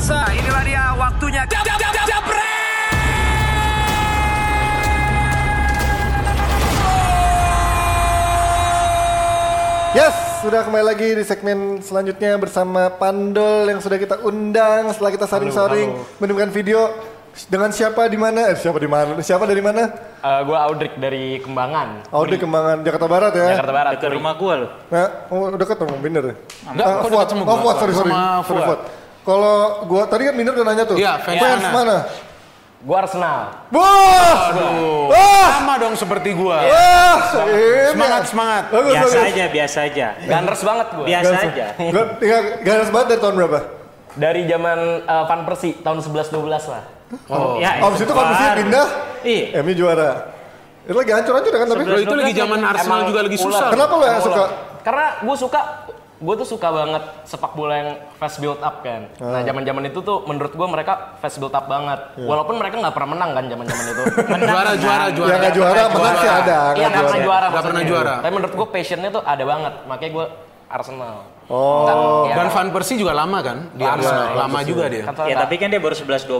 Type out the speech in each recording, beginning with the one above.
pemirsa, inilah dia waktunya. Jab, jab, jab, jab, Yes, sudah kembali lagi di segmen selanjutnya bersama Pandol yang sudah kita undang setelah kita saring-saring menemukan video dengan siapa di mana? Eh, siapa di mana? Siapa dari mana? Eh, gue Audrik dari Kembangan. Audi Kembangan Jakarta Barat ya. Jakarta Barat. Dekat rumah gua loh. Nah, oh udah ketemu Binder ya? Enggak, kok Fuad. dekat sama Oh, gua? Fuad, sorry, sorry. Sama Sorry, Fuad. Kalau gua tadi kan Binder udah nanya tuh. Iya, fans fans mana? mana? Gue Arsenal. Wah! Wah! Sama dong seperti gua. Wah! Ini. Semangat, semangat. Bagus, Biasa bagus. aja, biasa aja. Gunners banget gue. Biasa Ganas- aja. Gua tinggal ganas banget dari tahun berapa? Dari zaman eh, Van Persie tahun 11-12 lah. Oh. Ya, Abis itu kan mesti baru. pindah. Iya. MU juara. Itu lagi hancur-hancur kan tapi. Loh, itu lagi zaman Arsenal Emang juga lagi susah. Kenapa lo suka? Karena gue suka, gue tuh suka banget sepak bola yang fast build up kan. Ah. Nah zaman-zaman itu tuh menurut gue mereka fast build up banget. Iya. Walaupun mereka nggak pernah menang kan zaman-zaman itu. Juara, juara, juara. Yang nggak juara, menang sih ada. Iya nggak pernah juara. juara. Nggak pernah juara. Tapi menurut gue passionnya tuh ada banget. Makanya gue Arsenal. Oh. Kan, ya, Dan Van Persie juga lama kan di Lama, Arsenal. Van Lama juga dia. Ya tapi kan dia baru 11-12.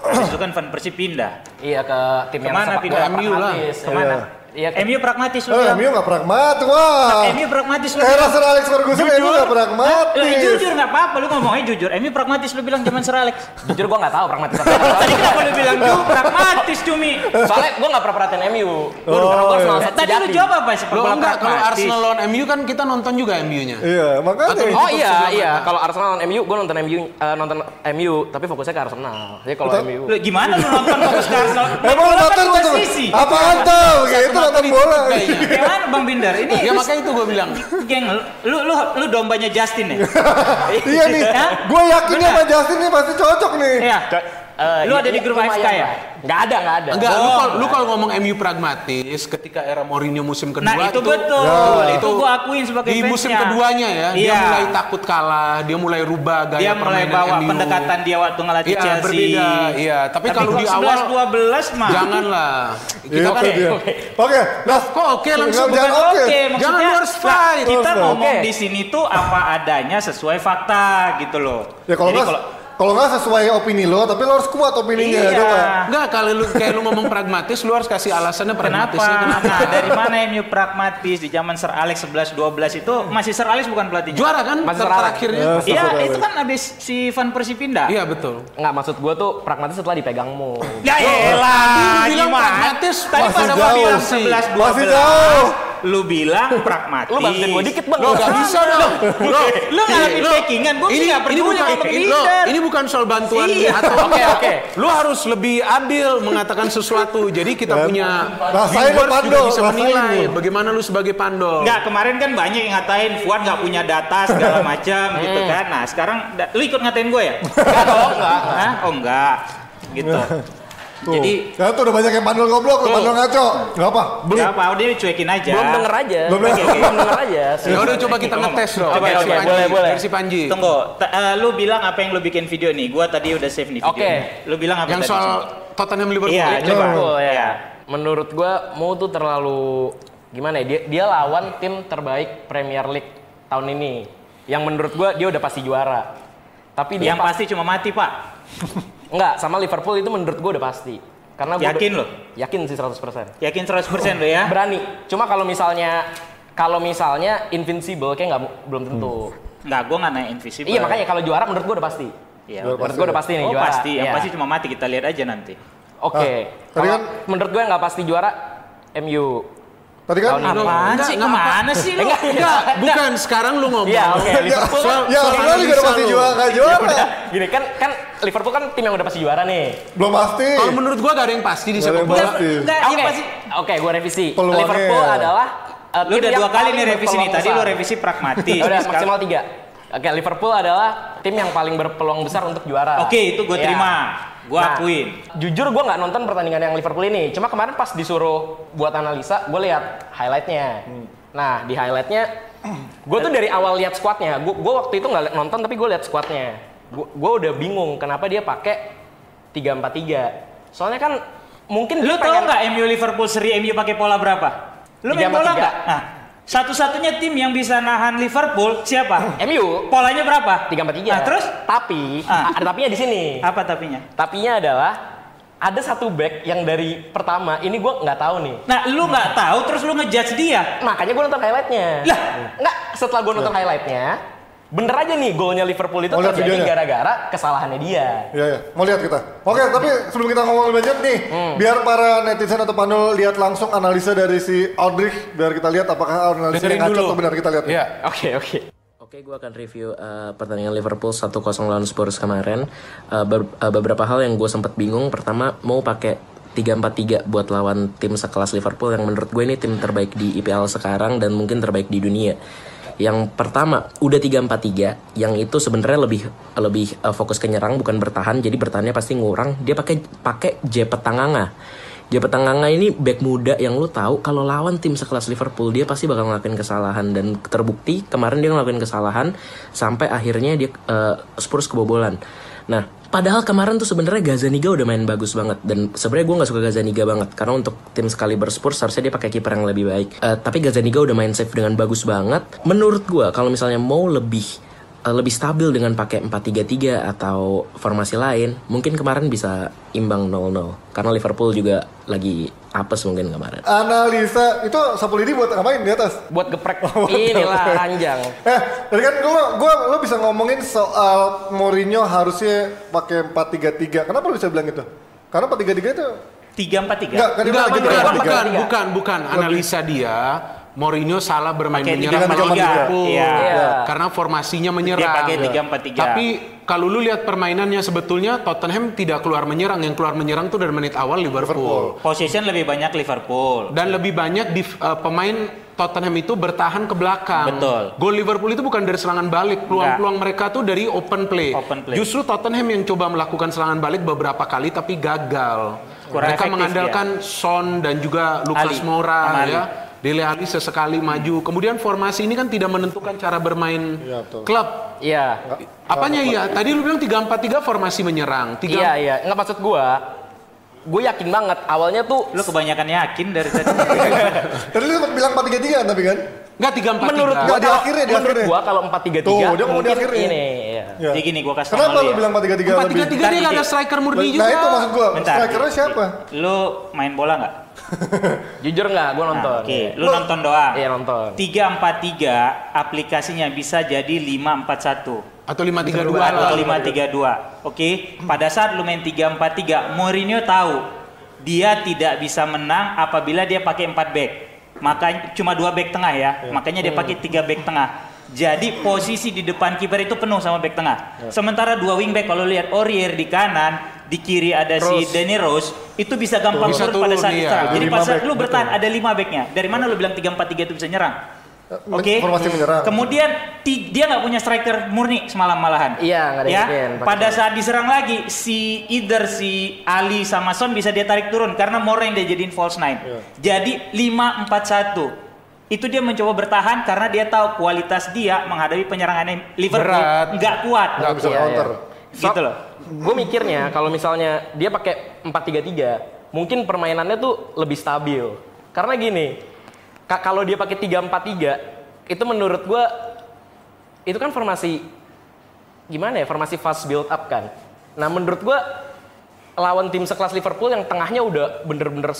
Habis itu kan Van Persie pindah. Iya ke tim yang Ke mana sepak pindah? bola MU lah. pragmatis. Ke mana? Iya ke MU pragmatis lu Eh. MU nggak pragmat, wah. MU pragmatis lu Era. Sir Alex Ferguson MU nggak Lah, pragmatis. jujur nggak apa-apa, lu ngomongnya jujur. MU pragmatis lu bilang zaman Sir Alex. Jujur gue nggak tahu pragmatis apa. Tadi kenapa lu bilang ju pragmatis cumi? Soalnya gue nggak pernah perhatiin MU. Gue Oh, Arsenal iya. Tadi lu jawab apa Loh bola enggak, kalau pragmatis? Arsenal lawan MU kan kita nonton juga MU-nya. Iya, makanya. Atau- Oh iya iya. apa? Kalau Arsenal lawan MU, gue nonton MU eh, nonton MU, tapi fokusnya ke Arsenal. Jadi kalau. MU. Lu gimana lu nonton fokus ke Arsenal? Emang nonton sisi. Apaan tuh? Gitu nonton bola. kayaknya. Gimana Bang Binder? Ini Ya makanya itu gue bilang. geng lu lu lu dombanya Justin ya? Iya nih, gue yakin sama Justin nih pasti cocok nih. Iya. Eh, Lu iya, ada di iya, grup AFK ya? lah. Nggak ada nggak ada. Enggak, lu Oh. kalau lu kalau ngomong MU pragmatis ketika era Mourinho musim kedua Nah itu betul, Ya. itu gua akuin sebagai di musim keduanya ya, dia Iya. mulai takut kalah, dia mulai rubah gaya dia mulai bawa MU. pendekatan dia waktu ngelatih Iya, Chelsea. berbeda. Iya, tapi kalau di awal 11 12 mah. janganlah. Iya, Kita kan itu dia. Oke, nah, kok oke langsung Jangan bukan oke. Oke, maksudnya Jangan lu harus fight. kita ngomong oke. di sini tuh apa adanya sesuai fakta gitu loh. Ya kalau Jadi kalau nggak sesuai opini lo, tapi lo harus kuat opininya, Iya. coba. Enggak, kalau lu kayak lu ngomong pragmatis, lu harus kasih alasannya Kenapa? pragmatisnya kenapa. Nah, dari mana MU pragmatis di zaman Sir Alex 11 12 itu masih Sir Alex bukan pelatihnya. Juara kan Masih ter- terakhirnya. Ya, Iya, Sir itu kan habis si Van Persie pindah. Iya, betul. Nggak maksud gue tuh pragmatis setelah dipegangmu. Ya elah, Lu bilang gimana? pragmatis, Tadi pada gua bilang sih. 11 12. Masih jauh. Lu bilang pragmatis. Lu bantuin gue dikit bang. Lo gak bisa dong. Lo, Lu ngalamin packingan, gua sih ini, peduli bukan, sama ini, leader. lo, ini bukan soal bantuan Iya. atau Oke, oke. Lu harus lebih adil mengatakan sesuatu. Jadi kita Dan punya rasain lo, viewers Pando, juga bisa menilai bagaimana lu sebagai pandol. Enggak, kemarin kan banyak yang ngatain Fuad nggak punya data segala macam gitu kan. Nah, sekarang lu ikut ngatain gue ya? Nggak dong? Oh enggak. Gitu. Tuh. Jadi- ya tuh udah banyak yang pandol goblok, pandol ngaco. Enggak apa. Enggak apa, dia cuekin aja. Belum denger aja. Belum denger. Belum denger aja. Ya udah coba kita ngetes dong. Coba, coba. Panji, Boleh, boleh. Versi Panji. Tunggu, T- eh, lu bilang apa yang lu bikin video nih? Gua tadi udah save nih video. Oke. Lu bilang apa Yang tadi? soal Tottenham Liverpool. Iya, ya? coba. Liverpool, ya. Iya. Menurut gue Mo tuh terlalu gimana ya? Dia dia lawan tim terbaik Premier League tahun ini. Yang menurut gue dia udah pasti juara. Tapi dia Yang pa- pasti cuma mati, Pak. enggak sama Liverpool itu menurut gue udah pasti. Karena gua Yakin lo? Yakin sih 100%. Yakin 100% lo ya? Berani. Cuma kalau misalnya kalau misalnya invincible kayak nggak belum tentu. Enggak, gua nggak nanya invisible. Iya makanya kalau juara menurut gue udah pasti. Iya. Menurut gue udah pasti nih Oh, juara. pasti. Yang Iya. pasti cuma mati. Kita lihat aja nanti. Oke. Ah, tadi Kalau kan- menurut gue nggak pasti juara MU. Tadi kan. Apaan enggak, sih? enggak Ke mana sih lu? Enggak, Enggak, bukan. Sekarang lu ngomong. Iya, oke. ya, Liverpool kan ya Arsenal juga udah pasti Bisa juara lo. nggak juara. Gini kan kan Liverpool kan tim yang udah pasti juara nih. Belum pasti. Kalau menurut gua gak ada yang pasti di sepak bola. Oke, oke, gue revisi. Peluangnya. Liverpool adalah uh, Lu udah dua kali nih revisi nih. Tadi lu revisi pragmatis. Ya udah maksimal tiga. Oke, Liverpool adalah tim yang paling berpeluang besar untuk juara. Oke, itu gue Iya. terima. Gue Nah, akuin. Jujur gue nggak nonton pertandingan yang Liverpool ini. Cuma kemarin pas disuruh buat analisa, gue lihat highlightnya. Nah di highlightnya, gue tuh dari awal lihat squadnya. Gue waktu itu nggak nonton tapi gue lihat squadnya. Gue udah bingung kenapa dia pakai 3-4-3. Soalnya kan mungkin Lu tau nggak MU Liverpool seri MU pakai pola berapa? Lu main bola nggak? Nah, Satu-satunya tim yang bisa nahan Liverpool siapa? MU Polanya berapa? 343. Nah, terus Tapi Ah. ada tapinya di sini. apa tapinya? Tapinya adalah ada satu back yang dari pertama ini gue nggak tahu nih. Nah, lu nggak tahu terus lu ngejudge dia. Makanya gue nonton highlightnya. Lah. nggak setelah gue nonton highlightnya, bener aja nih golnya Liverpool itu Mau terjadi gara-gara kesalahannya dia. Iya, iya. Mau lihat kita. Oke, tapi sebelum kita ngomong lebih lanjut nih, Hmm. biar para netizen atau panel lihat langsung analisa dari si Aldrich, biar kita lihat apakah analisa yang ngaco atau benar kita lihat. Iya. Oke oke. Oke, gue akan review uh, pertandingan Liverpool 1-0 lawan Spurs kemarin. Uh, ber- uh, beberapa hal yang gue sempat bingung. Pertama, mau pakai 3-4-3 buat lawan tim sekelas Liverpool yang menurut gue ini tim terbaik di IPL sekarang dan mungkin terbaik di dunia. Yang pertama, udah 3-4-3 yang itu sebenarnya lebih lebih uh, fokus ke nyerang bukan bertahan. Jadi bertahannya pasti ngurang. Dia pakai pakai Jepet Tanganga. Jepet Tanganga ini back muda yang lu tahu kalau lawan tim sekelas Liverpool dia pasti bakal ngelakuin kesalahan dan terbukti kemarin dia ngelakuin kesalahan sampai akhirnya dia eh, Spurs kebobolan. Nah, padahal kemarin tuh sebenarnya Gazaniga udah main bagus banget dan sebenarnya gue nggak suka Gazaniga banget karena untuk tim sekali Spurs harusnya dia pakai kiper yang lebih baik. Eh, tapi Gazaniga udah main safe dengan bagus banget. Menurut gue kalau misalnya mau lebih eh, lebih stabil dengan pakai 4-3-3 atau formasi lain, mungkin kemarin bisa imbang 0-0. Karena Liverpool juga lagi apes mungkin kemarin. Analisa itu sapu lidi buat ngapain di atas? Buat geprek inilah ranjang. Eh, tadi kan gua, gua lo bisa ngomongin soal Mourinho harusnya pakai 4-3-3. Kenapa lo bisa bilang itu? Karena 4-3-3 itu 3-4-3. enggak, kan dia Enggak, bilang bukan, gitu, bukan, 4-3-3. bukan, bukan. Analisa dia, Mourinho salah bermain Pakai menyerang tiga melawan. Liverpool. Iya. Iya. Karena formasinya menyerang. Dia pakai tiga empat tiga. Tapi kalau lu lihat permainannya sebetulnya Tottenham tidak keluar menyerang. Yang keluar menyerang tuh dari menit awal Liverpool. Possession lebih banyak Liverpool. Dan lebih banyak di uh, pemain Tottenham itu bertahan ke belakang. Betul. Gol Liverpool itu bukan dari serangan balik. Peluang-peluang mereka tuh dari open play. Open play. Justru Tottenham yang coba melakukan serangan balik beberapa kali tapi gagal. Kurang mereka mengandalkan Son dan juga Lucas Ali. Moura ya. Dele Alli sesekali maju. Kemudian formasi ini kan tidak menentukan cara bermain Iya, betul. klub. Iya. Apanya iya? Tadi lu bilang 3-4-3 formasi menyerang. Tiga Iya iya. Nggak maksud gua. Gue yakin banget awalnya tuh Lu kebanyakan yakin dari tadi. Tadi lu sempat bilang 4-3-3 tapi kan? Enggak 3-4-3. menurut gua di akhirnya, di menurut akhirnya. gua kalau 4-3-3 Tuh, dia ngomong di mungkin akhirnya. ini ya. Ya. Jadi gini gua kasih tau Kenapa lu lu ya. bilang 4-3-3 lebih? 4-3-3 dia Bentar, nggak ada striker murni Nah juga. itu maksud gua, strikernya siapa? Lu main bola nggak? Jujur nggak, gua nonton. Nah, Oke, lu nonton doang. Iya nonton. 343 aplikasinya bisa jadi 541 Atau 5-3-2 atau lah. 532. Oke, pada saat lu main 343, Mourinho tahu dia tidak bisa menang apabila dia pakai 4 back. Makanya cuma dua back tengah ya. Makanya dia pakai tiga back tengah. Jadi posisi di depan kiper itu penuh sama back tengah. Sementara dua wing back kalau lihat Aurier di kanan, di kiri ada si Rose. Danny Rose, itu bisa gampang Bisa turun pada saat iya. diserang. Jadi lima pada saat back, lu bertahan betul. ada lima backnya. Dari mana lu bilang 3-4-3 itu bisa nyerang? Oke. Formasi menyerang. Kemudian dia nggak punya striker murni semalam malahan. Iya, nggak ada ya. yang bikin, pakai Pada saat diserang lagi si either si Ali sama Son bisa dia tarik turun karena Moura yang dia jadiin false nine. Iya. Jadi 5-4-1. Itu dia mencoba bertahan karena dia tahu kualitas dia menghadapi penyerangan Liverpool nggak kuat. Nggak bisa Iya, counter. Gitu loh. Gue mikirnya kalau misalnya dia pakai 4-3-3, mungkin permainannya tuh lebih stabil. Karena gini, ka- kalau dia pakai 3-4-3, itu menurut gue itu kan formasi gimana ya? Formasi fast build up kan. Nah, menurut gue lawan tim sekelas Liverpool yang tengahnya udah bener-bener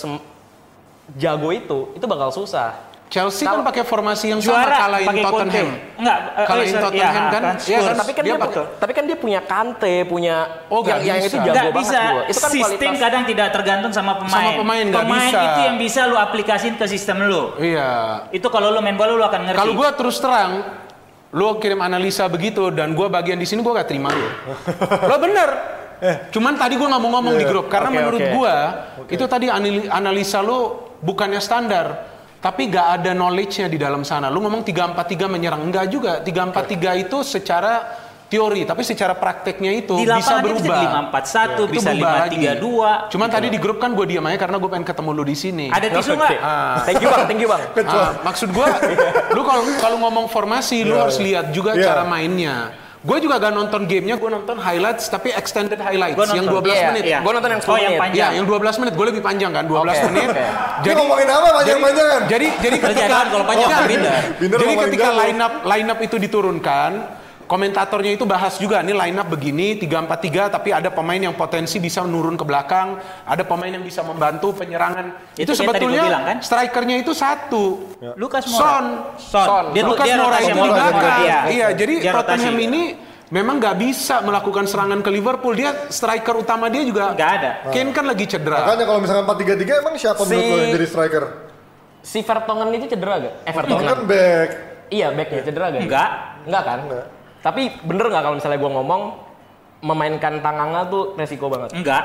jago itu, itu bakal susah. Chelsea Kalau- kan pakai formasi yang sama Juara kalahin pakai Tottenham. Conte. Enggak, eh, Kalahin eh, sorry, Tottenham iya, kan? kan, Iya kan? Tapi kan dia dia, pakai tapi kan dia punya Kante, punya Oh, yang, yang itu bisa. jago banget bisa. gua. Itu kan sistem kualitas. kadang tidak tergantung sama pemain. Sama pemain, nggak bisa. itu yang bisa lu aplikasiin ke sistem lu. Iya. Itu kalau lu main bola lu akan ngerti. Kalau gua terus terang, lu kirim analisa begitu dan gua bagian di sini gua gak terima lu. lo bener. Cuman tadi gua nggak mau ngomong di grup karena Oke, menurut oke. gua itu tadi anali- analisa lu bukannya standar. Tapi gak ada knowledge-nya di dalam sana. Lu ngomong 3-4-3 menyerang. Enggak juga. 3-4-3 itu secara teori. Tapi secara prakteknya itu di bisa lapangan itu bisa berubah. 541, Itu bisa berubah lagi. 532. Cuman tadi di grup kan gue diam aja karena gue pengen ketemu lu di sini. Ada tisu nggak? Ah. Thank you bang, thank you bang. Ah, maksud gua, lu kalau kalau ngomong formasi, lu harus lihat juga Iya. cara mainnya. Gue juga gak nonton gamenya, gue nonton highlights tapi extended highlights Gua yang nonton. 12 Iya, menit. iya. Gua nonton yang 10 Oh, yang menit. panjang. Ya, yang 12 menit, gue lebih panjang kan, 12 Oke, menit. oke. Jadi ngomongin apa panjang-panjangan? Jadi jadi Kerjaan, ketika kalau panjang Enggak. pindah. Jadi ketika line up line up itu diturunkan, komentatornya itu bahas juga nih line up begini 343 tapi ada pemain yang potensi bisa menurun ke belakang, ada pemain yang bisa membantu penyerangan. Itu, Itu sebetulnya bilang kan? strikernya itu satu. Lucas Son. Mora. Son. Son. Dia, Lucas dia Moura itu Moura di juga. belakang. Iya. Iya, jadi Dia rotasi. Tottenham ini memang nggak bisa melakukan serangan ke Liverpool. Dia striker utama dia juga Nggak ada. Kane kan lagi cedera. Makanya kalau misalkan 4-3-3 emang siapa Si- menurut lo yang jadi striker? Si Vertonghen itu cedera gak? Eh Vertonghen. kan back. Iya backnya cedera gak? Enggak. Enggak kan? Enggak. Tapi bener nggak kalau misalnya gue ngomong memainkan Tanganga tuh resiko banget. Enggak.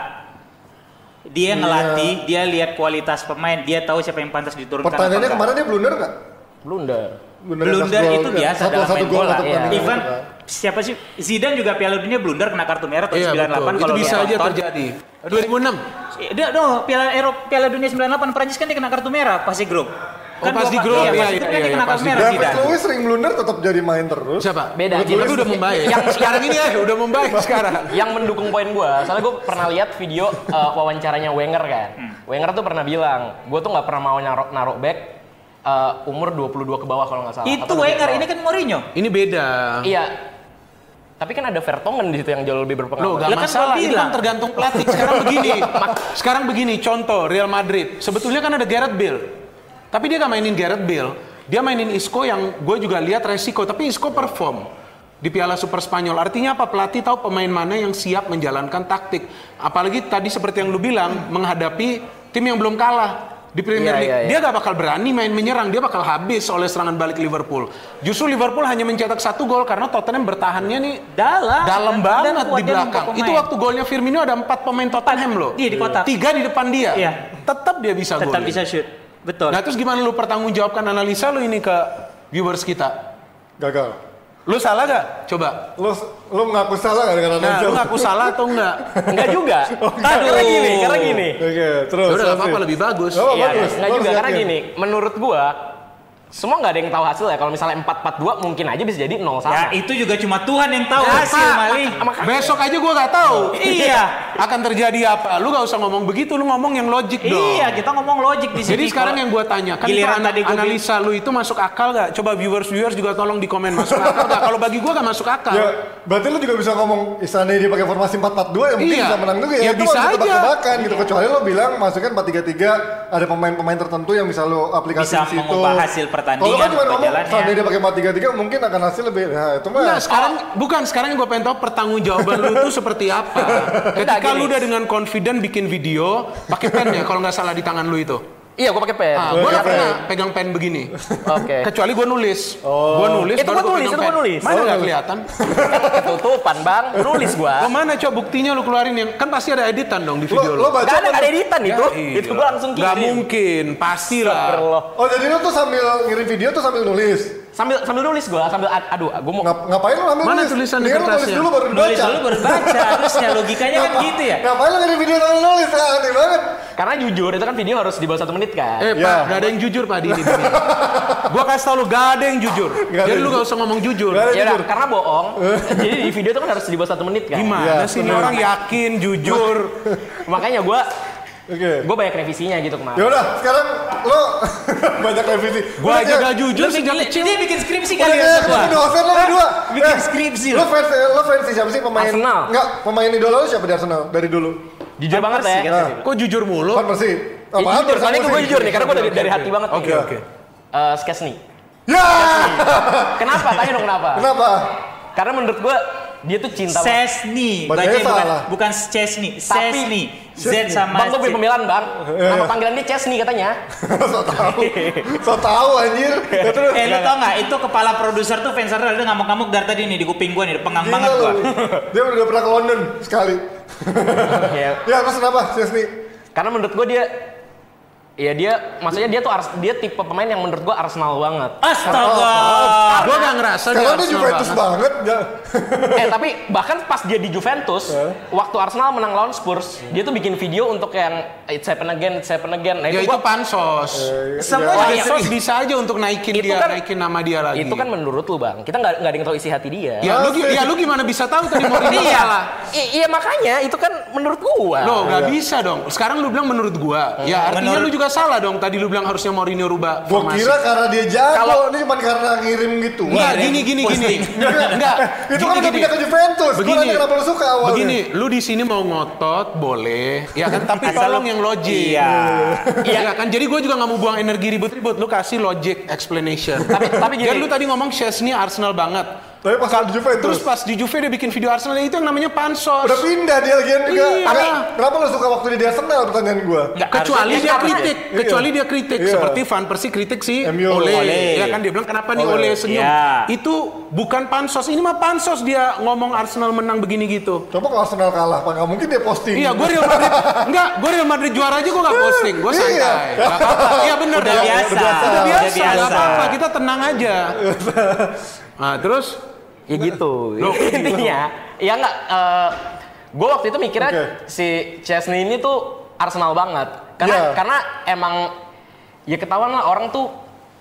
Dia Iya. ngelatih, dia lihat kualitas pemain, dia tahu siapa yang pantas diturunkan. Pertanyaannya kemarin dia blunder nggak? Blunder. Blunder itu biasa satu, dalam satu main gol bola, iya. pertandingan. Even siapa sih Zidane juga Piala Dunia blunder kena kartu merah tahun Iya 98 betul. Itu kalau bisa dia aja nonton. terjadi. 2006. Dia no, Piala Eropa Piala Dunia 98 Prancis kan dia kena kartu merah pas di grup. Oh, pas di grup, iya, iya, pas di iya, kan iya, pas di merah grup. David. Luiz sering blunder tetap jadi main terus. Siapa? Beda. Tapi udah membaik. Yang- sekarang ini ya udah membaik sekarang. yang mendukung poin gue, soalnya gue pernah lihat video uh, wawancaranya Wenger kan. Wenger tuh pernah bilang, gue tuh nggak pernah mau naruh naruh back uh, umur 22 ke bawah kalau nggak salah. Itu Wenger, ini kan Mourinho. Ini beda. Iya. Tapi kan ada Vertonghen di situ yang jauh lebih Loh, berpengalaman. gak Lah kan masalah. Ini kan tergantung pelatih. Sekarang begini. Sekarang begini, contoh Real Madrid. Sebetulnya kan ada Gareth Bale. Tapi dia gak mainin Gareth Bale. Dia mainin Isco yang gue juga lihat resiko. Tapi Isco perform di Piala Super Spanyol. Artinya apa? Pelatih tahu pemain mana yang siap menjalankan taktik. Apalagi tadi seperti yang lu bilang, menghadapi tim yang belum kalah. Di Premier Iya, League, iya, iya. dia gak bakal berani main menyerang, dia bakal habis oleh serangan balik Liverpool. Justru Liverpool hanya mencetak satu gol karena Tottenham bertahannya nih Dalam. dalam banget di belakang. Itu waktu golnya Firmino ada empat pemain Tottenham loh. Iya, di kotak. Tiga di depan dia. Iya. Tetap dia bisa Tetap golin. bisa shoot. Betul. Nah terus gimana lu pertanggungjawabkan analisa lu ini ke viewers kita? Gagal. Lu salah gak? Coba. Lu lu mengaku salah nggak dengan Nah, analisa? lu ngaku salah atau enggak? Enggak juga. karena gini, karena gini. Oke, terus. Ya udah gak apa-apa lebih bagus. Oh, Iya, bagus. enggak Bagus, juga karena gini, menurut gua semua nggak ada yang tahu hasil ya. Kalau misalnya 4-4-2 mungkin aja bisa jadi 0 sama. Ya itu juga cuma Tuhan yang tahu Ya, hasil. Mali. Besok aja gua gak tahu. Iya. Akan terjadi apa? Lu gak usah ngomong begitu, lu ngomong yang logik dong. Iya, kita ngomong logik di sini. Jadi sekarang yang gue tanya, kan itu giliran ana- tadi gua analisa lu itu masuk akal gak? Coba viewers-viewers juga tolong di komen masuk akal gak? Kalau bagi gue gak masuk akal. Ya, berarti lu juga bisa ngomong istilahnya dia pakai formasi 4-4-2 ya mungkin Iya. bisa menang juga ya. Ya, itu bisa aja. tebak-tebakan gitu. Kecuali lo bilang masukkan 4-3-3 ada pemain-pemain tertentu yang bisa lo aplikasi Bisa di situ. mengubah hasil pertandingan, Kalau kan cuma ngomong perjalanannya. seandainya dia pakai 4-3-3 mungkin akan hasil lebih. Nah, itu mah. Enggak, sekarang bukan sekarang yang gue pengen tahu pertanggungjawaban lu itu seperti apa. Ketika lu udah dengan confident bikin video, pakai pen ya kalau nggak salah di tangan lu itu. Iya, gua pakai pen. Ah, gue nggak pernah pegang pen begini. Oke. Kecuali gue nulis. Gue nulis. Itu gua nulis, itu gua pen. nulis. Mana Oh, nggak nulis. kelihatan? Ketutupan, Bang. Nulis Oh gua. mana coba buktinya lu keluarin yang kan pasti ada editan dong di video Lo, lo lu. baca Gak ada, gak ada editan itu. iya. Itu gua langsung Gak kirim. mungkin, pastilah. Astagfirullah. Oh jadi lo tuh sambil ngirim video tuh sambil nulis. Sambil sambil nulis gua, sambil ad- aduh, gua mau Ngap, ngapain lo ambil Mana nulis? tulisan di lo nulis kertasnya? dulu baru nulis dibaca. dulu baru baca. Terusnya logikanya kan gitu ya. Ngapain lo ngirim video sambil nulis? Ah, aneh banget. karena jujur itu kan video harus di bawah satu menit kan. Eh Ya. Pak, gak ada yang jujur Pak di ini. gua kasih tau lu, gak ada yang jujur. Jadi lu gak usah ngomong jujur. Gak ada Ya karena bohong. jadi di video itu kan harus di bawah satu menit kan. Gimana Ya, sih ini orang yakin, jujur. Makanya gua Oke. gua banyak revisinya gitu kemarin. Ya udah, sekarang lo banyak revisi. Gua Udah, aja gak jujur sejak bikin, kecil. dia bikin skripsi Udah, kali ya semua. Lu dosen lo berdua. Bikin Eh, skripsi Lo lo. fans lo fans siapa sih pemain? Arsenal. Enggak, pemain idola lo siapa di Arsenal dari dulu? Jujur banget ya. Nah, Kok jujur mulu? Kan Persi. Ya, jujur, soalnya gue jujur nih, karena gue dari, dari hati banget. Oke oke. Eh, Skesni. Ya. Kenapa? Tanya dong kenapa? Kenapa? Karena menurut gue dia tuh cinta banget. Sesni, Bacanya bukan bukan Tapi- Sesni. Z sama Bang, gue beli C. pembelaan bang. Nama panggilan dia Chesney katanya. so tahu. So tahu anjir. Terus. Eh lu tau gak, itu kepala produser tuh fans Arsenal, dia ngamuk-ngamuk dari tadi nih di kuping gua nih, pengang Gila banget gua. Dia udah pernah ke London sekali. Ya, Ya, terus kenapa? Chesney. Karena menurut gue dia Iya dia, maksudnya dia tuh Ars- dia tipe pemain yang menurut gua Arsenal banget. Astaga. Gue gak ngerasa dia Arsenal Juventus banget. banget. ya. eh tapi bahkan pas dia di Juventus, waktu Arsenal menang lawan Spurs, dia tuh bikin video untuk yang it's happen again, it's happen again. Nah Ya itu, itu gua, pansos. Semua Oh, juga iya. Pansos bisa aja untuk naikin Itu dia, kan- naikin nama dia lagi. itu kan menurut lu bang, kita nggak nggak ada yang tahu isi hati dia. Ya lu, ya lu gimana bisa tahu tadi Mourinho iya, salah? I- iya makanya itu kan menurut gua. Loh, nggak bisa dong. Sekarang lu bilang menurut gua. Ya artinya Menurut- lu juga salah dong. Tadi lu bilang harusnya Mourinho rubah Gua formasi. kira karena dia jago, Kalau- ini cuma karena ngirim gitu. Enggak, gini gini gini. Enggak. Itu kan udah pindah ke Juventus. Gua Begini. kenapa lu suka awalnya. Begini, lu di sini mau ngotot boleh, ya kan? Tapi Asal tolong yang logik. Iya. Iya kan, jadi gue juga nggak mau buang energi ribut-ribut. Lu kasih logic explanation. Tapi- tapi gini. Dan lu tadi ngomong Chesney Arsenal banget. Tapi pas di Juventus. Terus pas di Juve dia bikin video Arsenal itu yang namanya pansos. Udah pindah dia lagi juga. Iya. Tapi kenapa lu suka waktu dia di Arsenal pertanyaan gua? Nggak, kecuali dia kritik, Iya. kecuali dia kritik Iya. seperti Van Persie kritik si. Ole. Ole. Ya kan dia bilang kenapa nih Ole. Ole senyum? Iya. Itu bukan pansos, ini mah pansos dia ngomong Arsenal menang begini gitu. Coba kalau Arsenal kalah, Pak, nggak mungkin dia posting. Iya, gue Real Madrid. Enggak, gue Real Madrid juara aja gue gak posting. Gue Iya. santai. Gak apa-apa. Iya bener. Udah dah. biasa. Udah biasa. Udah Udah biasa. biasa. Gak apa-apa. Kita tenang aja. Nah, terus Ya gitu. Loh, Intinya, ya nggak. gue waktu itu mikirnya Oke. si Chesney ini tuh Arsenal banget. Karena Iya. karena emang ya ketahuan lah orang tuh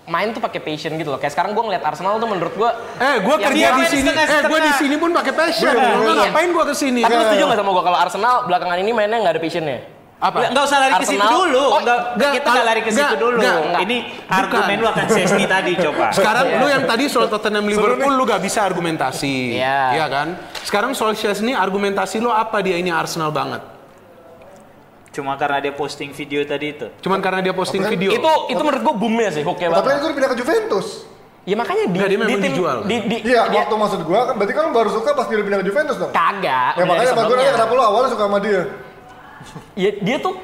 main tuh pakai passion gitu loh. Kayak sekarang gue ngeliat Arsenal tuh menurut gue. eh gue Ya, kerja di sini. Eh gue di sini pun pakai passion. Lu iya. ngapain gue ke sini? Tapi lu Iya. setuju nggak sama gue kalau Arsenal belakangan ini mainnya nggak ada passionnya? Apa? Nggak, nggak usah lari ke situ dulu. Oh, Nggak, nggak, kita nggak lari ke situ dulu. Ini Bukan. argumen lu akan Chesney tadi coba. Sekarang lu yang tadi soal Tottenham Liverpool lu gak bisa argumentasi. Iya. Iya kan? Sekarang soal Chesney argumentasi lu apa dia ini Arsenal banget? Cuma karena dia posting video tadi itu. Cuman karena dia posting Apa? video. Itu itu menurut gue boomnya sih, hooknya Tapi kan itu udah pindah ke Juventus. Ya makanya di, Nggak, dia di tim dijual. di, di, Iya, dia- waktu maksud gua kan berarti kan lu baru suka pas dia pindah ke Juventus dong. kagak. Ya makanya gua sebelumnya. nanya kenapa lu awalnya suka sama dia? Ya, dia tuh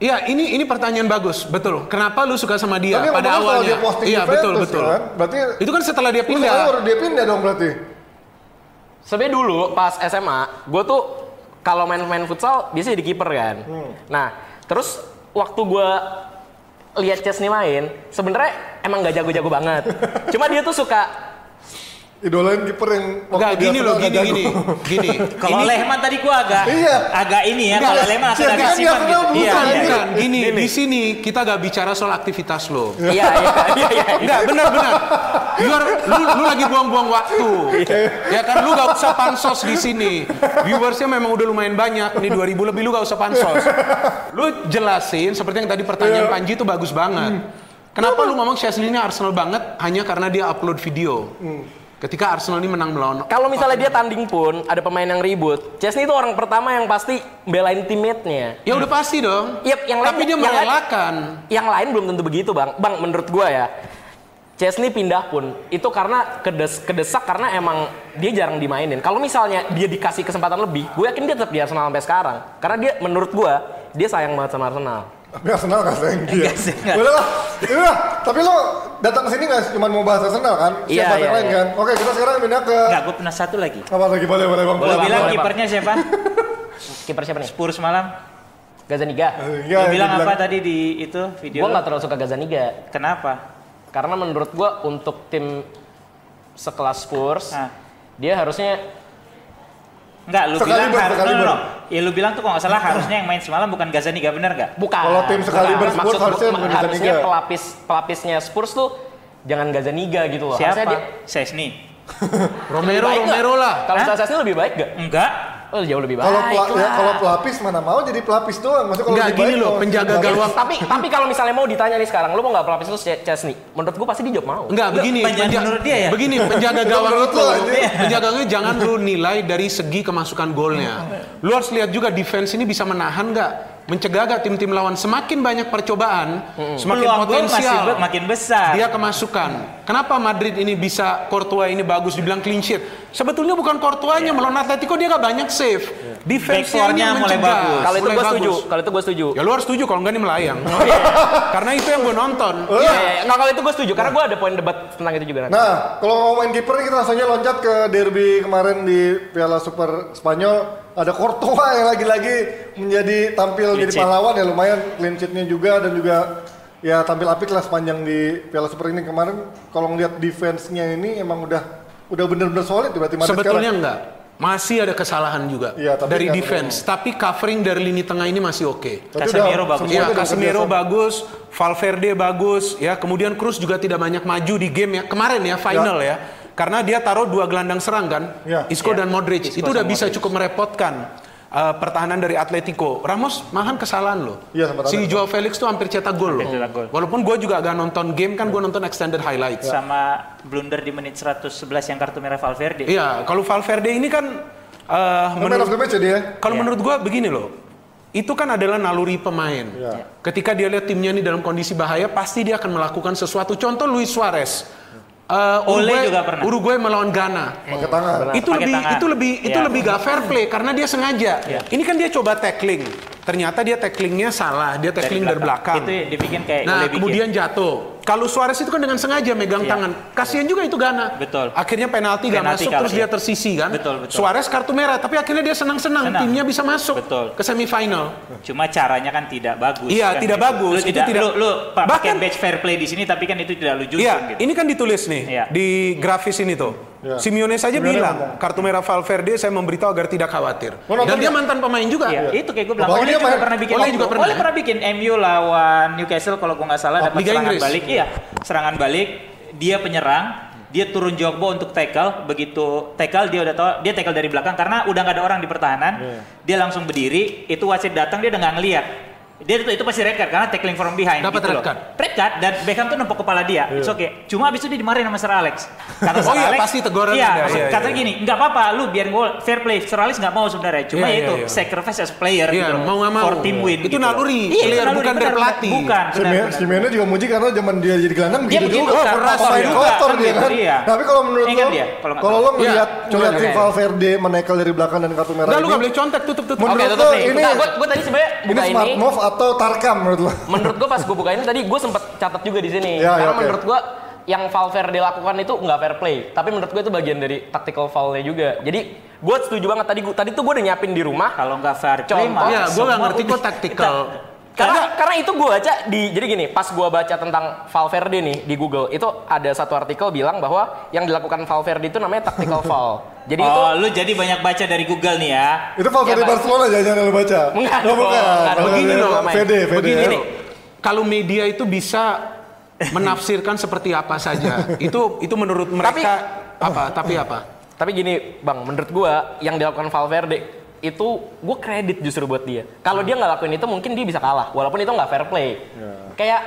Iya, ini ini pertanyaan bagus, betul. Kenapa lu suka sama dia dia pada awalnya? dia posting iya, Juventus, betul, betul. Kan? Berarti Itu kan setelah dia pindah. baru dia pindah dong berarti. Sebenarnya dulu pas SMA, gue tuh kalau main-main futsal biasanya di kiper kan. Hmm. Nah, terus waktu gue lihat Chesney main, sebenarnya emang gak jago-jago banget. Cuma dia tuh suka Idolain kiper yang Enggak, gini loh, gini, gini, gini. Kalau Ini- Lehman tadi gua agak Iya. agak ini ya. Kalau Lehman Iya, agak kan agak simpan gitu. Iya, bukan, iya. Gini, di sini kita gak bicara soal aktivitas lo. iya iya iya iya. Enggak, benar-benar. You are- lu, lu lagi buang-buang waktu. Ya kan, lu gak usah pansos di sini. Viewersnya memang udah lumayan banyak. Nih 2000 lebih, lu gak usah pansos. Lu jelasin, seperti yang tadi pertanyaan Iya. Panji itu bagus banget. Kenapa lu ngomong Chesney ini Arsenal banget hanya karena dia upload video? Ketika Arsenal ini menang melawan Kalau misalnya dia tanding pun ada pemain yang ribut, Chesney itu orang pertama yang pasti belain teammate-nya. Ya udah pasti dong. Yep, yang lain- Tapi dia yang lain- merelakan. Yang lain belum tentu begitu, Bang. Bang, menurut gua ya, Chesney pindah pun itu karena kedes kedesak karena emang dia jarang dimainin. Kalau misalnya dia dikasih kesempatan lebih, gue yakin dia tetap di Arsenal sampai sekarang. Karena dia menurut gua dia sayang banget sama Arsenal. Tapi Arsenal gak sayang dia. Nggak sayang. Udah lah, udah. Tapi lo datang ke sini nggak cuma mau bahas Arsenal kan? Iya, Siapa yang iya, lain iya. kan? Oke, kita sekarang pindah ke Enggak, gua pernah satu lagi. apa lagi? Boleh, boleh bang. Boleh bilang boleh, kipernya siapa? Kiper siapa nih? Spurs malam. Gazaniga. Iya, Lu bilang apa tadi di itu video? Gue nggak terlalu suka Gazaniga Kenapa? karena menurut gua untuk tim sekelas Spurs Nah. dia harusnya Enggak, lu Sekaliber, bilang harus no, no, no. Ya lu bilang tuh kalau nggak salah harusnya yang main semalam bukan Gazaniga bener gak? bukan. Kalau tim sekali bukan. berspurs Maksud harusnya bukan harusnya Gazaniga. pelapis pelapisnya Spurs tuh jangan Gazaniga gitu loh. Harusnya dia Siapa? Sesni. Romero? Romero lah. Kalau Chesney lebih baik gak? Enggak. Oh jauh lebih baik. Kalau pela- ya, kalau pelapis mana mau jadi pelapis doang. Maksudnya kalau Nggak, lebih gini baik loh, penjaga gawang. tapi tapi kalau misalnya mau ditanya nih sekarang, lu mau nggak pelapis itu Ch- Chesney? Menurut gua pasti dia jawab mau. Enggak, begini. penjaga penja- menurut dia ya? Begini, penjaga Itu gawang itu, lo, anjing. penjaganya jangan lu nilai dari segi kemasukan golnya. Lu harus lihat juga defense ini bisa menahan nggak, mencegah gak tim-tim lawan. Semakin banyak percobaan, semakin Peluang masih potensial be- makin besar. dia kemasukan. Kenapa Madrid ini bisa Courtois ini bagus dibilang clean sheet? Sebetulnya bukan Courtois-nya melawan Atletico dia gak banyak save. Defense-nya Backcourtnya yang mulai mencegah. bagus. Kalau itu gue setuju. Kalau itu gue setuju. Ya lu harus setuju kalau enggak ini melayang. Karena itu yang gue nonton. Iya, iya, iya. nggak kalau itu gue setuju karena gue ada poin debat tentang itu juga nanti. Nah, kalau ngomongin kiper kita langsung aja loncat ke derby kemarin di Piala Super Spanyol. Ada Courtois yang lagi-lagi menjadi tampil Clean jadi sheet. pahlawan ya lumayan clean sheet-nya juga dan juga ya tampil apik lah sepanjang di Piala Super ini kemarin. Kalau ngeliat defense-nya ini emang udah udah bener-bener solid berarti Madrid Sebetulnya sekarang. enggak. Masih ada kesalahan juga tapi dari defense, tapi covering dari lini tengah ini masih oke. Tapi Casemiro bagus. Iya, udah Casemiro bagus, Valverde bagus, ya. Kemudian Cruz juga tidak banyak maju di game ya kemarin ya final ya. Karena dia taruh dua gelandang serang kan, Ya. Isco dan Modric. Isco itu udah bisa Modric. cukup merepotkan uh, pertahanan dari Atletico. Ramos malahan kesalahan loh. Iya, si. Joao Felix tuh hampir cetak gol loh. cetak gol. Walaupun gue juga agak nonton game kan, gue nonton extended highlights. Sama blunder di menit 111 yang kartu merah Valverde. Iya, kalau Valverde ini kan uh, match ya dia. Kalau Iya. menurut gua begini loh. Itu kan adalah naluri pemain. Iya. Ketika dia lihat timnya ini dalam kondisi bahaya, pasti dia akan melakukan sesuatu. Contoh Luis Suarez. Uh, Ole Uruguay- juga pernah. Uruguay melawan Ghana. Pakai tangan. Itu Pakai lebih tangan. itu lebih itu Iya. lebih gak fair play karena dia sengaja. Ini kan dia coba tackling. Ternyata dia tacklingnya salah. Dia tackling dari belakang. Itu dibikin kayak Nah, bikin. kemudian jatuh. Kalau Suarez itu kan dengan sengaja megang Iya. tangan. Kasihan juga itu Ghana. Betul. Akhirnya penalti gak masuk terus dia tersisi kan. Betul, betul. Suarez kartu merah, tapi akhirnya dia senang-senang Senang. timnya bisa masuk Betul. ke semifinal. Cuma caranya kan tidak bagus. Iya, kan tidak gitu. bagus. Lu Itu tidak, lu, lu Bahkan- badge fair play di sini, tapi kan itu tidak lu justru Iya, gitu. ini kan ditulis nih Iya. di grafis ini tuh. Iya. Simeone saja Simeone bilang ngomong. kartu merah Valverde saya memberitahu agar tidak khawatir. Nonton Dan dia mantan pemain juga. Iya, itu kayak gue bilang. Oleh dia juga pernah bikin. Oleh juga pernah. Oleh pernah bikin MU lawan Newcastle kalau gue nggak salah Oh, dapat serangan Inggris. balik. Iya, serangan balik. Dia penyerang. Dia turun jogbo untuk tackle. Begitu tackle dia udah tahu dia tackle dari belakang karena udah nggak ada orang di pertahanan. Iya. Dia langsung berdiri. Itu wasit datang dia udah nggak ngeliat. Dia itu, itu pasti red card karena tackling from behind. Dapat gitu red loh. card. Red card dan Beckham tuh nempok kepala dia. It's okay. Cuma abis itu dia dimarahin sama Sir Alex. Kata Oh Sir iya, Alex, pasti teguran Iya, ada, maksud- iya, katanya iya. gini, nggak apa-apa, lu biar gue fair play. Sir Alex nggak mau sebenarnya. Cuma Iya, itu iya, iya. sacrifice as player Iya, gitu loh. mau nggak mau. For team win. Itu gitu loh. naluri, Iya, player, naluri, bukan dari pelatih. Bukan, Simeone juga muji karena zaman dia jadi gelandang Dia begitu juga. pernah kotor pemain juga, kotor kan dia gitu, kan. iya. Tapi kalau menurut lo, dia, kalau lo Iya, ngeliat coba ngeliat tim. Valverde menekel dari belakang dan kartu merah Udah lu nggak boleh contek tutup tutup. Menurut Oke, lo tutup nih. ini Nah, gue tadi sebenarnya ini buka smart ini. Atau tarkam menurut lo? menurut gue pas gue buka ini tadi gue sempet catat juga di sini Ya, ya, karena oke. menurut gue yang Valverde lakukan itu nggak fair play tapi menurut gue itu bagian dari tactical foulnya juga jadi gue setuju banget tadi gua- tadi tuh gue udah nyiapin di rumah Kalau nggak fair play, Contoh. Iya, gue nggak ngerti kok tactical. Karena karena itu gue baca di jadi gini pas gue baca tentang Valverde nih di Google itu ada satu artikel bilang bahwa yang dilakukan Valverde itu namanya tactical foul jadi itu Oh, lu jadi banyak baca dari Google nih ya. Itu Valverde Ya. Barcelona jangan lo baca. Enggak Oh, bukan. enggak. Begini loh, Main. Fede, Fede. Begini Ini. loh. Kalau media itu bisa menafsirkan seperti apa saja. itu itu menurut mereka apa? Tapi apa? Tapi gini, Bang, menurut gua yang dilakukan Valverde itu gue kredit justru buat dia. Kalau dia nggak lakuin itu mungkin dia bisa kalah, walaupun itu nggak fair play. Kayak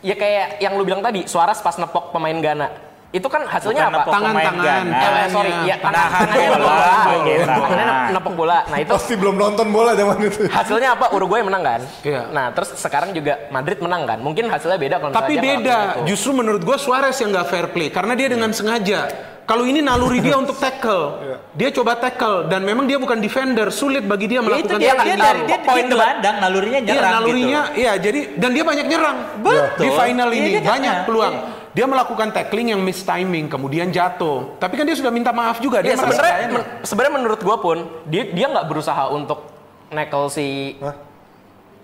ya kayak yang lu bilang tadi, Suarez pas nepok pemain Ghana. Itu kan hasilnya Bukan apa? nepok pemain Tangan-tangan. Ghana. Eh, sorry, ya tangan, tangannya nepok bola, bola. gitu. Tangannya nep- nepok bola. Nah itu Pasti belum nonton bola zaman itu. hasilnya apa? Uruguay menang kan? Iya. Nah terus sekarang juga Madrid menang kan? Mungkin hasilnya beda kalau Tapi beda. Justru menurut gue Suarez yang nggak fair play karena dia dengan sengaja. Kalau ini naluri dia untuk tackle, dia coba tackle dan memang dia bukan defender, sulit bagi dia Ya itu melakukan dia, dia dari dia Poin poin gelandang, nalurinya Iya, nyerang nalurinya, gitu. iya. Jadi dan dia banyak nyerang. Betul. Di final Iya, ini dia banyak peluang. Dia melakukan tackling yang miss timing, kemudian jatuh. Tapi kan dia sudah minta maaf juga. Dia Iya merasa sebenarnya men- sebenarnya menurut gua pun dia dia nggak berusaha untuk nekel si Hah?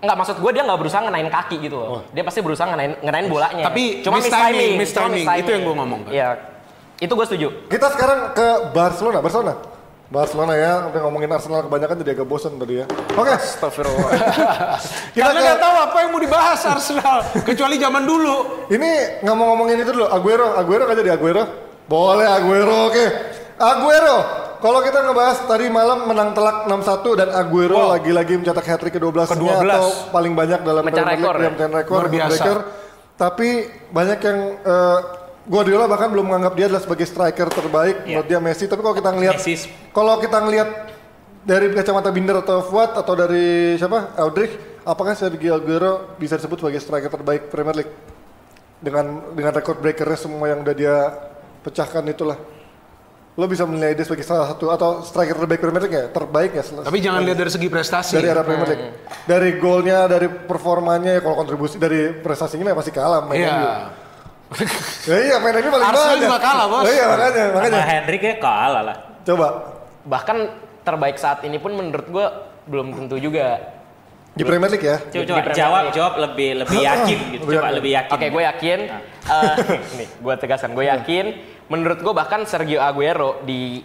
Nggak maksud gue dia nggak berusaha ngenain kaki gitu loh. Dia pasti berusaha ngenain ngenain bolanya. Tapi cuma miss miss timing, timing, miss timing. Itu yang gua ngomong kan. Iya. Itu gue setuju. Kita sekarang ke Barcelona, Barcelona. Barcelona ya, sampai ngomongin Arsenal kebanyakan jadi agak bosan tadi ya. Oke, Astagfirullah. kita Karena ke, nggak tahu apa yang mau dibahas Arsenal, kecuali zaman dulu. ini nggak mau ngomongin itu dulu, Aguero, Aguero kan jadi Aguero. Boleh Aguero, oke. Aguero, kalau kita ngebahas tadi malam menang telak 6-1 dan Aguero Wow. lagi-lagi mencetak hat-trick ke-12 Ke-12. atau paling banyak dalam Mecah Premier League, rekor ya? rekor, Luar biasa. breaker. Tapi banyak yang eh, Guardiola bahkan belum menganggap dia adalah sebagai striker terbaik Iya. menurut dia Messi. Tapi kalau kita ngelihat kalau kita ngelihat dari kacamata Binder atau Fuad atau dari siapa Eldrich, apakah Sergio Aguero bisa disebut sebagai striker terbaik Premier League dengan dengan record breakernya semua yang udah dia pecahkan itulah. lo bisa menilai dia sebagai salah satu atau striker terbaik Premier League ya? Terbaik ya? Tapi jangan lihat dari segi prestasi. dari era Premier League. Dari golnya, dari performanya, ya kalau kontribusi dari prestasinya mah pasti kalah main Iya. Ya iya main MU paling Arsenal banyak. juga kalah, Bos. Oh, iya makanya, makanya. Sama Hendrik ya kalah lah. Coba Bahkan terbaik saat ini pun menurut gue belum tentu juga. di Premier League ya. Coba, coba jawab League. jawab lebih lebih yakin gitu. Lebih Coba yakin. lebih yakin. Oke, gue yakin. eh, nih, gue tegaskan, gue yakin. Menurut gue bahkan Sergio Aguero di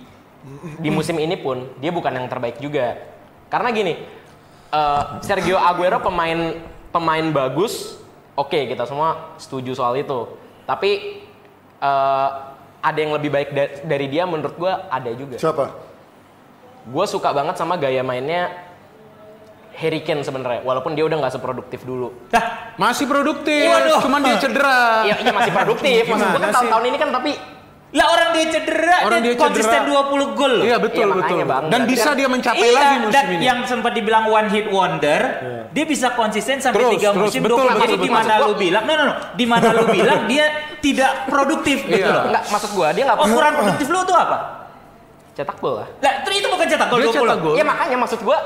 di musim ini pun dia bukan yang terbaik juga. Karena gini, eh, Sergio Aguero pemain pemain bagus. Oke, kita semua setuju soal itu. Tapi eh, ada yang lebih baik da- dari dia menurut gue ada juga. Siapa? Gue suka banget sama gaya mainnya Harry Kane sebenarnya, walaupun dia udah nggak seproduktif dulu. Dah, Masih produktif, Waduh. cuman dia cedera. Iya, iya masih produktif. Maksud gue kan tahun-tahun ini kan tapi lah orang dia cedera, Orang dia, dia cedera. konsisten 20 gol loh. Iya betul Iya, betul. Bang. Dan bisa dia mencapai iya, lagi musim dan ini. yang sempat dibilang one hit wonder, dia bisa konsisten sampai Terus, tiga terus, musim betul, 20. betul, Jadi di mana lu bilang, no no no, di mana lu bilang dia tidak produktif gitu Iya. loh. enggak maksud gue dia nggak Ukuran produktif lu tuh apa? cetak gol lah. Lah, itu bukan cetak gol Dia 20. cetak gol. Iya makanya maksud gue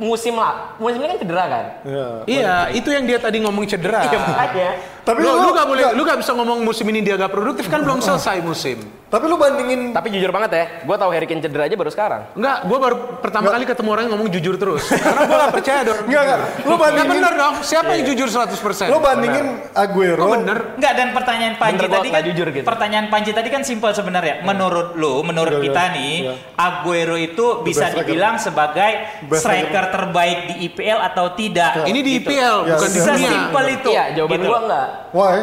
musim lah, musim ini kan cedera kan. Iya. Iya, itu yang dia tadi ngomong cedera. Iya makanya. Tapi lu, lu, lu gak boleh, lu gak bisa ngomong musim ini dia gak produktif kan belum selesai musim. Tapi lu bandingin Tapi jujur banget ya, gue tahu Harry Kane cedera aja baru sekarang. Enggak, gue baru pertama kali ketemu orang yang ngomong jujur terus. Karena gue gak percaya dong. Enggak, enggak. Lu Lu bandingin- bener dong. Siapa yang jujur 100%? lu bandingin Aguero. Oh, bener. Enggak dan pertanyaan Panji tadi kan jujur gitu. pertanyaan Panji tadi kan simpel sebenarnya. Menurut lu, menurut Iya, kita iya, nih, iya. Aguero itu bisa dibilang sebagai striker terbaik di IPL atau tidak? Ini di Gitu. IPL, Ya, bukan di bisa dunia. Sesimpel itu. Iya jawaban gitu. gue enggak. Why?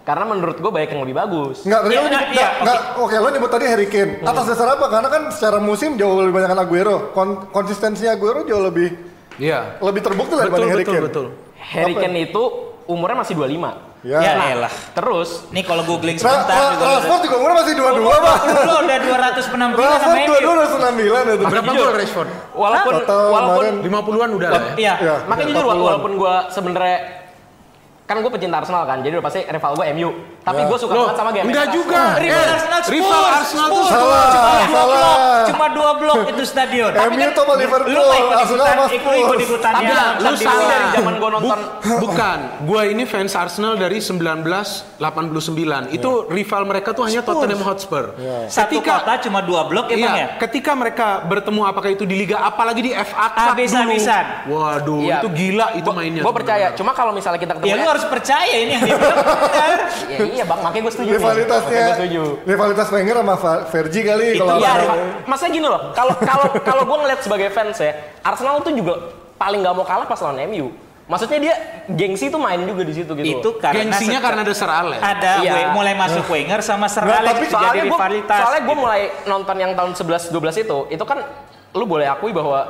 Karena menurut gue banyak yang lebih bagus. Enggak, tadi Iya, lu nah, nyebut, iya, enggak, enggak, oke lo nyebut tadi Harry Kane. Atas dasar apa? Karena kan secara musim jauh lebih banyak Aguero. Kon konsistensinya Aguero jauh lebih Iya. lebih terbukti Betul, dibanding Harry betul, Kane. betul. Harry Apa? Kane itu umurnya masih 25. Ya. Ya Nah, elah. Terus Nih kalau googling sebentar Ra- juga Rashford juga umurnya masih dua-dua, Umur Pak. 20 lo udah 200 penampilan sama Rashford MU. dua-dua udah 99 itu. Berapa gol Rashford? walaupun Total walaupun kemarin 50-an udah lah ya. Iya. Ya, makanya ya, jujur 40-an. walaupun gue sebenarnya kan gue pecinta Arsenal kan, jadi udah pasti rival gue MU. Tapi Ya. gue suka banget sama game. enggak juga. Rival Eh, Arsenal Spurs. rival Arsenal tuh. Salah, Cuma dua salah. blok, cuma dua blok itu stadion. MU tuh sama Liverpool, Lu Arsenal ikutan, sama Spurs. ikut ikutannya. Enggak, lu Tapi salah. dari zaman gue nonton Bukan, gue ini fans Arsenal dari 1989. Itu rival mereka tuh hanya Tottenham Hotspur. Satu Ketika- kota cuma dua blok emang ya? Iya, ketika mereka bertemu apakah itu di Liga apalagi di FA Cup dulu. Waduh, Iya. itu gila itu mainnya. Gue percaya. Cuma kalau misalnya kita ketemu Ya lu harus percaya ini yang dia bilang benar. ya iya bang, makanya gue setuju. Rivalitasnya, gue setuju. rivalitas Wenger sama Fergie kali Itu kalau Iya, rival- maksudnya gini loh. Kalau kalau kalau gue ngeliat sebagai fans ya, Arsenal tuh juga paling nggak mau kalah pas lawan MU. Maksudnya dia gengsi tuh main juga di situ gitu. Itu karena Gengsinya karena ada Sir Alex. ada Iya. we- mulai masuk Wenger sama Sir Alex tapi itu jadi soalnya gue rivalitas. soalnya gue gitu. mulai nonton yang tahun 11 12 itu itu kan lu boleh akui bahwa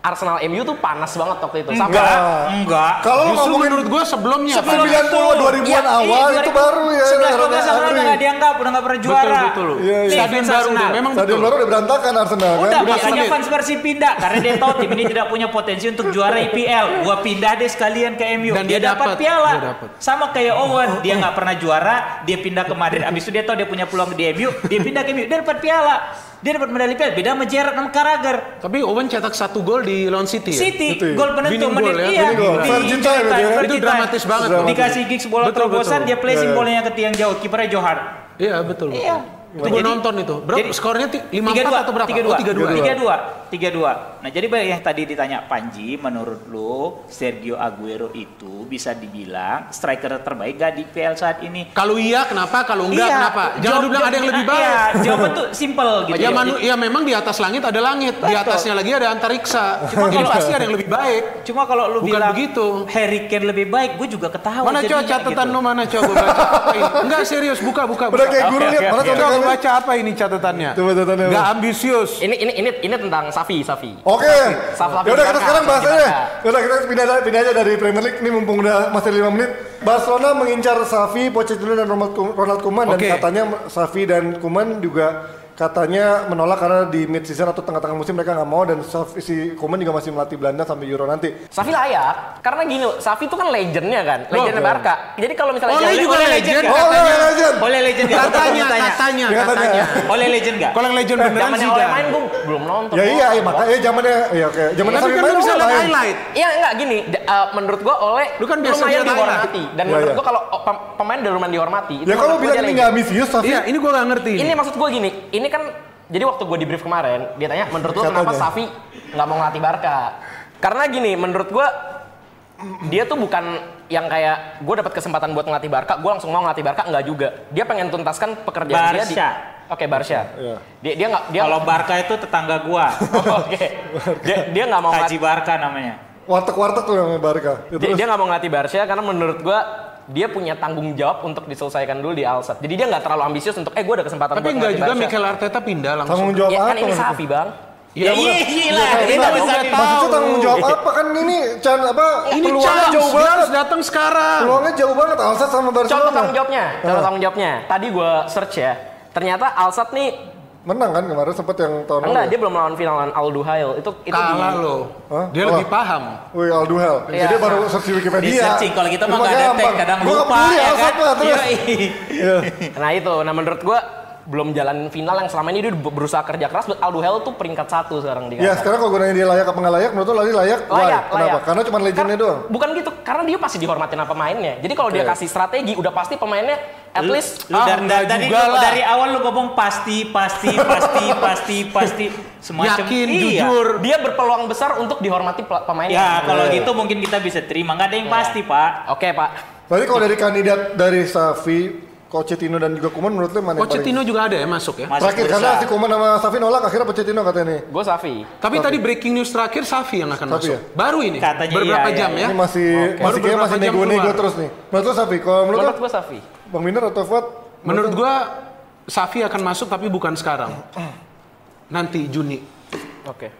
Arsenal MU tuh panas banget waktu itu sampai enggak, enggak. Kalau ngomongin menurut gue sebelumnya. Pak. 90 2000-an Iya, awal itu baru ya. 11 Rada 12 Arsenal agree. udah nggak dianggap, udah nggak pernah juara. Betul, betul. Iya, iya. Stadion baru Arsenal. udah, memang Stadion betul. baru udah berantakan Arsenal kan. Udah, Udah makanya fans Persib pindah karena dia tahu tim ini tidak punya potensi untuk juara IPL. Gua pindah deh sekalian ke MU. Dan dia, dia dapat piala. dia dapat. Sama kayak Owen, dia nggak pernah juara, dia pindah ke Madrid. Abis itu dia tahu dia punya peluang di MU, dia pindah ke MU, dia dapat piala. Dia dapat medali piala. Beda sama Gerrard sama Carragher. Tapi Owen cetak satu gol di lawan City ya? City, City. gol penentu Winning menit goal ya, iya goal. di injury time itu ya. time, Itu Fergie dramatis banget. Dramatis. Dikasih gigs bola Betul, terobosan, betul. dia placing Iya, iya. bolanya ke tiang jauh. Kipernya Johar. Iya, betul. betul. Iya. Itu gue Jadi- nonton itu. Berapa jadi- skornya? ti- 5 tiga 4 atau berapa? Tiga dua. Oh, 3-2. Tiga dua. Tiga dua. Nah jadi yang tadi ditanya Panji, menurut lo Sergio Aguero itu bisa dibilang striker terbaik gak di PL saat ini? Kalau iya kenapa? Kalau enggak kenapa? Jangan jawab- bilang ada yang lebih baik. Iya, jawaban tuh simple gitu. Ya, manu, ya memang di atas langit ada langit, di Betul. atasnya lagi ada antariksa. Jadi kalau- pasti ada yang lebih baik. Cuma kalau lu Bukan bilang begitu. Harry Kane lebih baik, gue juga ketawa. Mana coba catatan gitu. lu mana coba baca? Enggak serius, buka buka. Udah buka. kayak guru lihat mana. Coba gua baca apa ini catatannya? Coba catatannya, Enggak ambisius. ini ini ini ini tentang Safi Safi. Oke. Saf-saf Ya udah kita sekarang bahas aja. Barca. Ya Udah kita pindah pindah aja dari Premier League ini mumpung udah masih 5 menit. Barcelona mengincar Xavi, Pochettino dan Ronald Koeman, Ronald Koeman Oke. dan katanya Xavi dan Koeman juga katanya menolak karena di mid season atau tengah-tengah musim mereka nggak mau dan Safi- si Koeman juga masih melatih Belanda sampai Euro nanti. Safi layak karena gini loh, Safi itu kan legendnya kan, legendnya oke. Barca. Jadi kalau misalnya Oleh dia- juga oleh legend. legend. Oh, katanya. Oleh legend. Oleh legend nggak? Gua Katanya, tanya. katanya, Ya, katanya. katanya. Oleh legend nggak? Kalau yang legend beneran sih oleh kan. main gue belum nonton. Ya iya, iya makanya zamannya ya oke. Zaman Tapi Safi kan main bisa lihat highlight. Iya enggak gini, uh, menurut gua oleh Lu kan biasa lumayan dihormati dan Iya, menurut iya. gua kalau oh, pem- pemain udah lumayan dihormati. itu Ya kalau gua bilang ini legend. nggak ambisius Safi. Iya, ini gue gak ngerti. Ini maksud gue gini, ini kan jadi waktu gue di brief kemarin, dia tanya menurut lo kenapa. Safi nggak mau ngelatih Barca? Karena gini, menurut gue dia tuh bukan yang kayak gue dapat kesempatan buat ngelatih Barca, gue langsung mau ngelatih Barca nggak juga. Dia pengen tuntaskan pekerjaan dia di Barca. Oke, Barca. Iya. Dia dia nggak dia Kalau Barca itu tetangga gua. Oke. Dia dia nggak mau Haji ngelatih, Barca namanya. Warteg-warteg tuh namanya Barca. Ya, dia, terus dia nggak mau ngelatih Barca karena menurut gue dia punya tanggung jawab untuk diselesaikan dulu di Alsat. Jadi dia nggak terlalu ambisius untuk eh gue ada kesempatan Tapi ngelatih juga Barca. Mikel Arteta pindah langsung. tanggung jawab Ya apa? kan ini maksudnya? Safi bang. Ya iya gila. Iya, Ini iya, tahu iya. Safi. Maksudnya tanggung jawab apa kan ini Chan apa Ini peluangnya chance, jauh dia banget. harus datang sekarang. Peluangnya jauh banget Alsat sama Barcelona. Contoh tanggung jawabnya, contoh Ah. tanggung jawabnya. Tadi gue search ya, ternyata Alsat nih Menang kan kemarin sempat yang tahun enggak dia belum melawan final lawan Al Duhail. Itu itu Kalah di lo. Hah? Dia Oh. lebih paham. Wih Alduhel. Iya. Jadi baru search di Wikipedia. Di searching kalau kita mah nggak ada tag kadang Gua nggak lupa peduli ya kan. Yoi. Iya. Nah itu, nah menurut gue belum jalan final yang selama ini dia berusaha kerja keras. Al Duhail tuh peringkat satu sekarang di Ya sekarang kalau gue nanya dia layak apa nggak layak, menurut lo lari layak? Why? layak, Kenapa? layak. Karena cuma legendnya Kar- doang. Bukan gitu, karena dia pasti dihormatin sama pemainnya. Jadi kalau dia Oke. kasih strategi, udah pasti pemainnya at Lu- least lu Ah, dari, enggak dari, juga lu- lah. dari awal lu ngomong pasti pasti pasti pasti pasti semacam Yakin, iya. jujur. dia berpeluang besar untuk dihormati pemainnya. Ya kalau Iya. gitu mungkin kita bisa terima nggak ada yang pasti pak. Oke pak. Berarti kalau dari kandidat dari Safi, Pochettino dan juga Kuman menurut lo mana yang paling? Pochettino juga ada ya masuk ya. Masih Terakhir berusaha. karena si Kuman sama Safi nolak akhirnya Pochettino katanya nih. Gue Safi. Tapi tadi breaking news terakhir Safi yang akan Safi masuk. ya? Baru ini. Katanya beberapa iya, jam iya, ya. Ini masih Baru masih kayaknya beberapa masih nego-nego terus nih. Menurut lo Safi, kalau menurut Menurut gue Safi. Bang Minder atau Fuad? Menurut gua Safi akan masuk tapi bukan sekarang. Nanti Juni. Oke.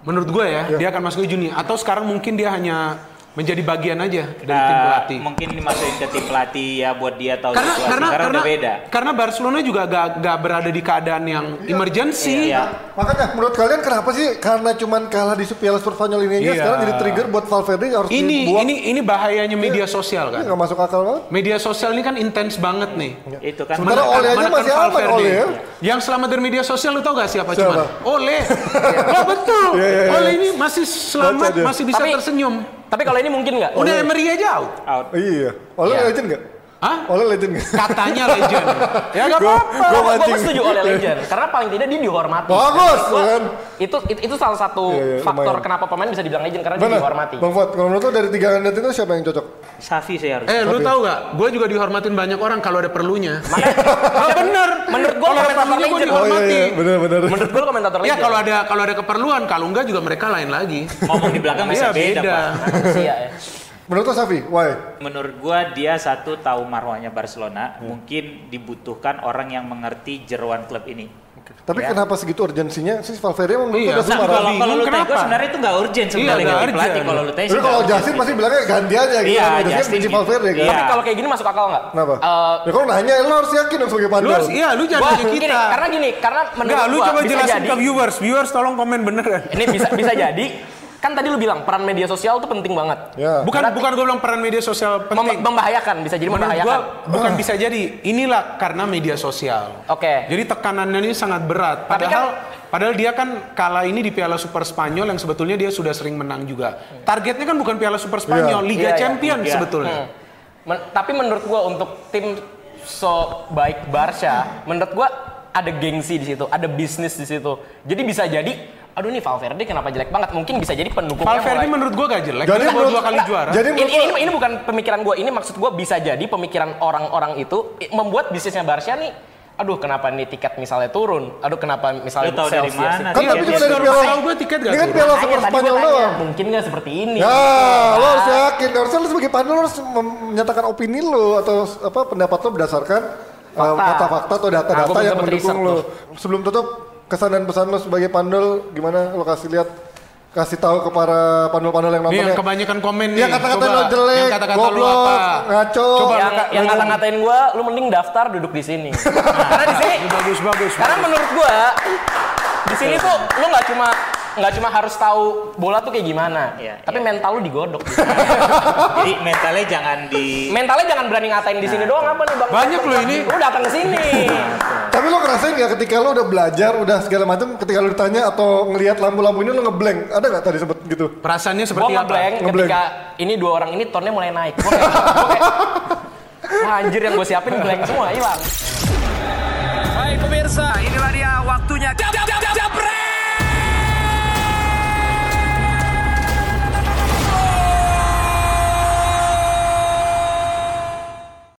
Menurut gua ya, Iya. dia akan masuk ke Juni atau sekarang mungkin dia hanya menjadi bagian aja dari tim Eh, pelatih. mungkin dimasukin ke tim pelatih ya buat dia tahu Karena situasi karena karena, karena beda. karena Barcelona juga gak, gak berada di keadaan yang emergency. Iya. Makanya menurut kalian kenapa sih karena cuman kalah di Piala Spanyol ini aja Iya. sekarang jadi trigger buat Valverde harus Ini dibuang? ini ini bahayanya media sosial Ini kan. nggak masuk akal banget. Media sosial ini kan intens banget nih. Itu kan Sementara Ole aja masih aman. Ole ya. Yang selamat dari media sosial lu tau gak siapa, Siapa? cuman? Ole. oh betul. Iya, iya, iya. Ole ini masih selamat, masih bisa Tapi- tersenyum. Tapi kalau ini mungkin nggak? Udah Emery aja out. out. Iya. Ole Iya. legend nggak? Hah? Ole legend? Katanya legend. ya gak apa-apa. Gue mancing. setuju oleh legend karena paling tidak dia dihormati. Bagus, Gua- kan? Itu, itu itu salah satu Iya, iya, faktor lumayan. kenapa pemain bisa dibilang legend karena dia Mana? dihormati. Bang Fuad, kalau menurut lo dari tiga kandidat itu siapa yang cocok? Safi saya harus. Eh, lu Tapi- tahu gak? Gue juga dihormatin banyak orang kalau ada perlunya. Makanya Ah, bener. menurut gue Kalau ada komentator perlunya gue legend. dihormati. benar benar. Menurut gue komentator Ya legend. kalau ada kalau ada keperluan, kalau enggak juga mereka lain lagi. Ngomong di belakang bisa Iya, beda, beda. Pak. manusia ya. Menurut lo Safi, why? Menurut gua dia satu tahu marwahnya Barcelona, Hmm. mungkin dibutuhkan orang yang mengerti jeruan klub ini. Tapi Ya. kenapa segitu urgensinya sih Valverde emang Iya. lo udah Nah, kalau kalau lu tanya sebenarnya itu nggak urgent Iya, sebenarnya nggak ganti pelatih kalau lu tanya sih Tapi kalau nggak Jasin urgent. pasti bilangnya ganti aja gitu. Iya, kan. Jasin Justin benci gitu. Valverde kan. Iya. Tapi kalau kayak gini masuk akal nggak? Kenapa? Eh, ya kalau nanya lo harus yakin dong sebagai Lu pandai. harus, iya, lu jangan gua nanya gini, kita. karena gini, karena menurut Enggak, lu coba jelasin jadi, ke viewers. Viewers tolong komen beneran. Ini bisa bisa jadi kan tadi lu bilang peran media sosial tuh penting banget. Ya. Bukan bukan gue bilang peran media sosial Mem- penting. membahayakan, bisa jadi Menurut gua membahayakan. bukan bisa jadi. Inilah karena media sosial. Oke. Jadi tekanannya ini sangat berat. Tapi Padahal padahal dia kan kala ini di Piala Super Spanyol yang sebetulnya dia sudah sering menang juga. Targetnya kan bukan Piala Super Spanyol, Iya. Liga Iya, iya. Champion Liga. sebetulnya. Hmm. Men- tapi menurut gua untuk tim so baik Barca, menurut gua ada gengsi di situ, ada bisnis di situ. Jadi bisa jadi, aduh nih Valverde kenapa jelek banget? Mungkin bisa jadi pendukungnya Valverde mulai- menurut gua gak jelek. Jadi menurut- dua kali Enggak, juara. Jadi ini, ini, ini bukan pemikiran gue, ini maksud gue bisa jadi pemikiran orang-orang itu membuat bisnisnya Barca nih, aduh kenapa nih tiket misalnya turun, aduh kenapa misalnya tahu dari mana? jersey- Kan tapi cuma dari Piala tahu gua tiket gak Ini kan. Piala Super gue Spanyol doang. mungkin nggak seperti ini? Ya, lo harus yakin. Harusnya lo sebagai panel lo harus menyatakan opini lo atau apa pendapat lo berdasarkan uh, Fakta. fakta-fakta atau data-data gua yang mendukung lo. Sebelum tutup, kesan dan pesan lo sebagai panel gimana lo kasih lihat kasih tahu ke para pandol-pandol yang Nih nonton yang ya. kebanyakan komen nih. Yang kata-kata lo jelek, yang kata-kata lu goblok, apa? ngaco. Coba yang Kak, yang lu- ngata-ngatain gue, lu mending daftar duduk di sini. Karena di sini bagus bagus. Karena menurut gua di sini tuh lu nggak cuma nggak cuma harus tahu bola tuh kayak gimana, Iya, tapi iya. mental lu digodok. Jadi mentalnya jangan di Mentalnya jangan berani ngatain di sini doang apa nih bang? Banyak loh ini. Lu datang ke sini. Tapi lo ngerasain gak ketika lo udah belajar, udah segala macam, ketika lo ditanya atau ngelihat lampu-lampu ini lo ngeblank, ada nggak tadi sempet gitu? Perasaannya gua seperti apa? ngeblank Ngeblank. ketika ini dua orang ini tonnya mulai naik. Gua kayak, gua kayak, Wah anjir yang gue siapin blank semua hilang. Baik pemirsa, inilah dia waktunya. Jab, jab, jab, jab,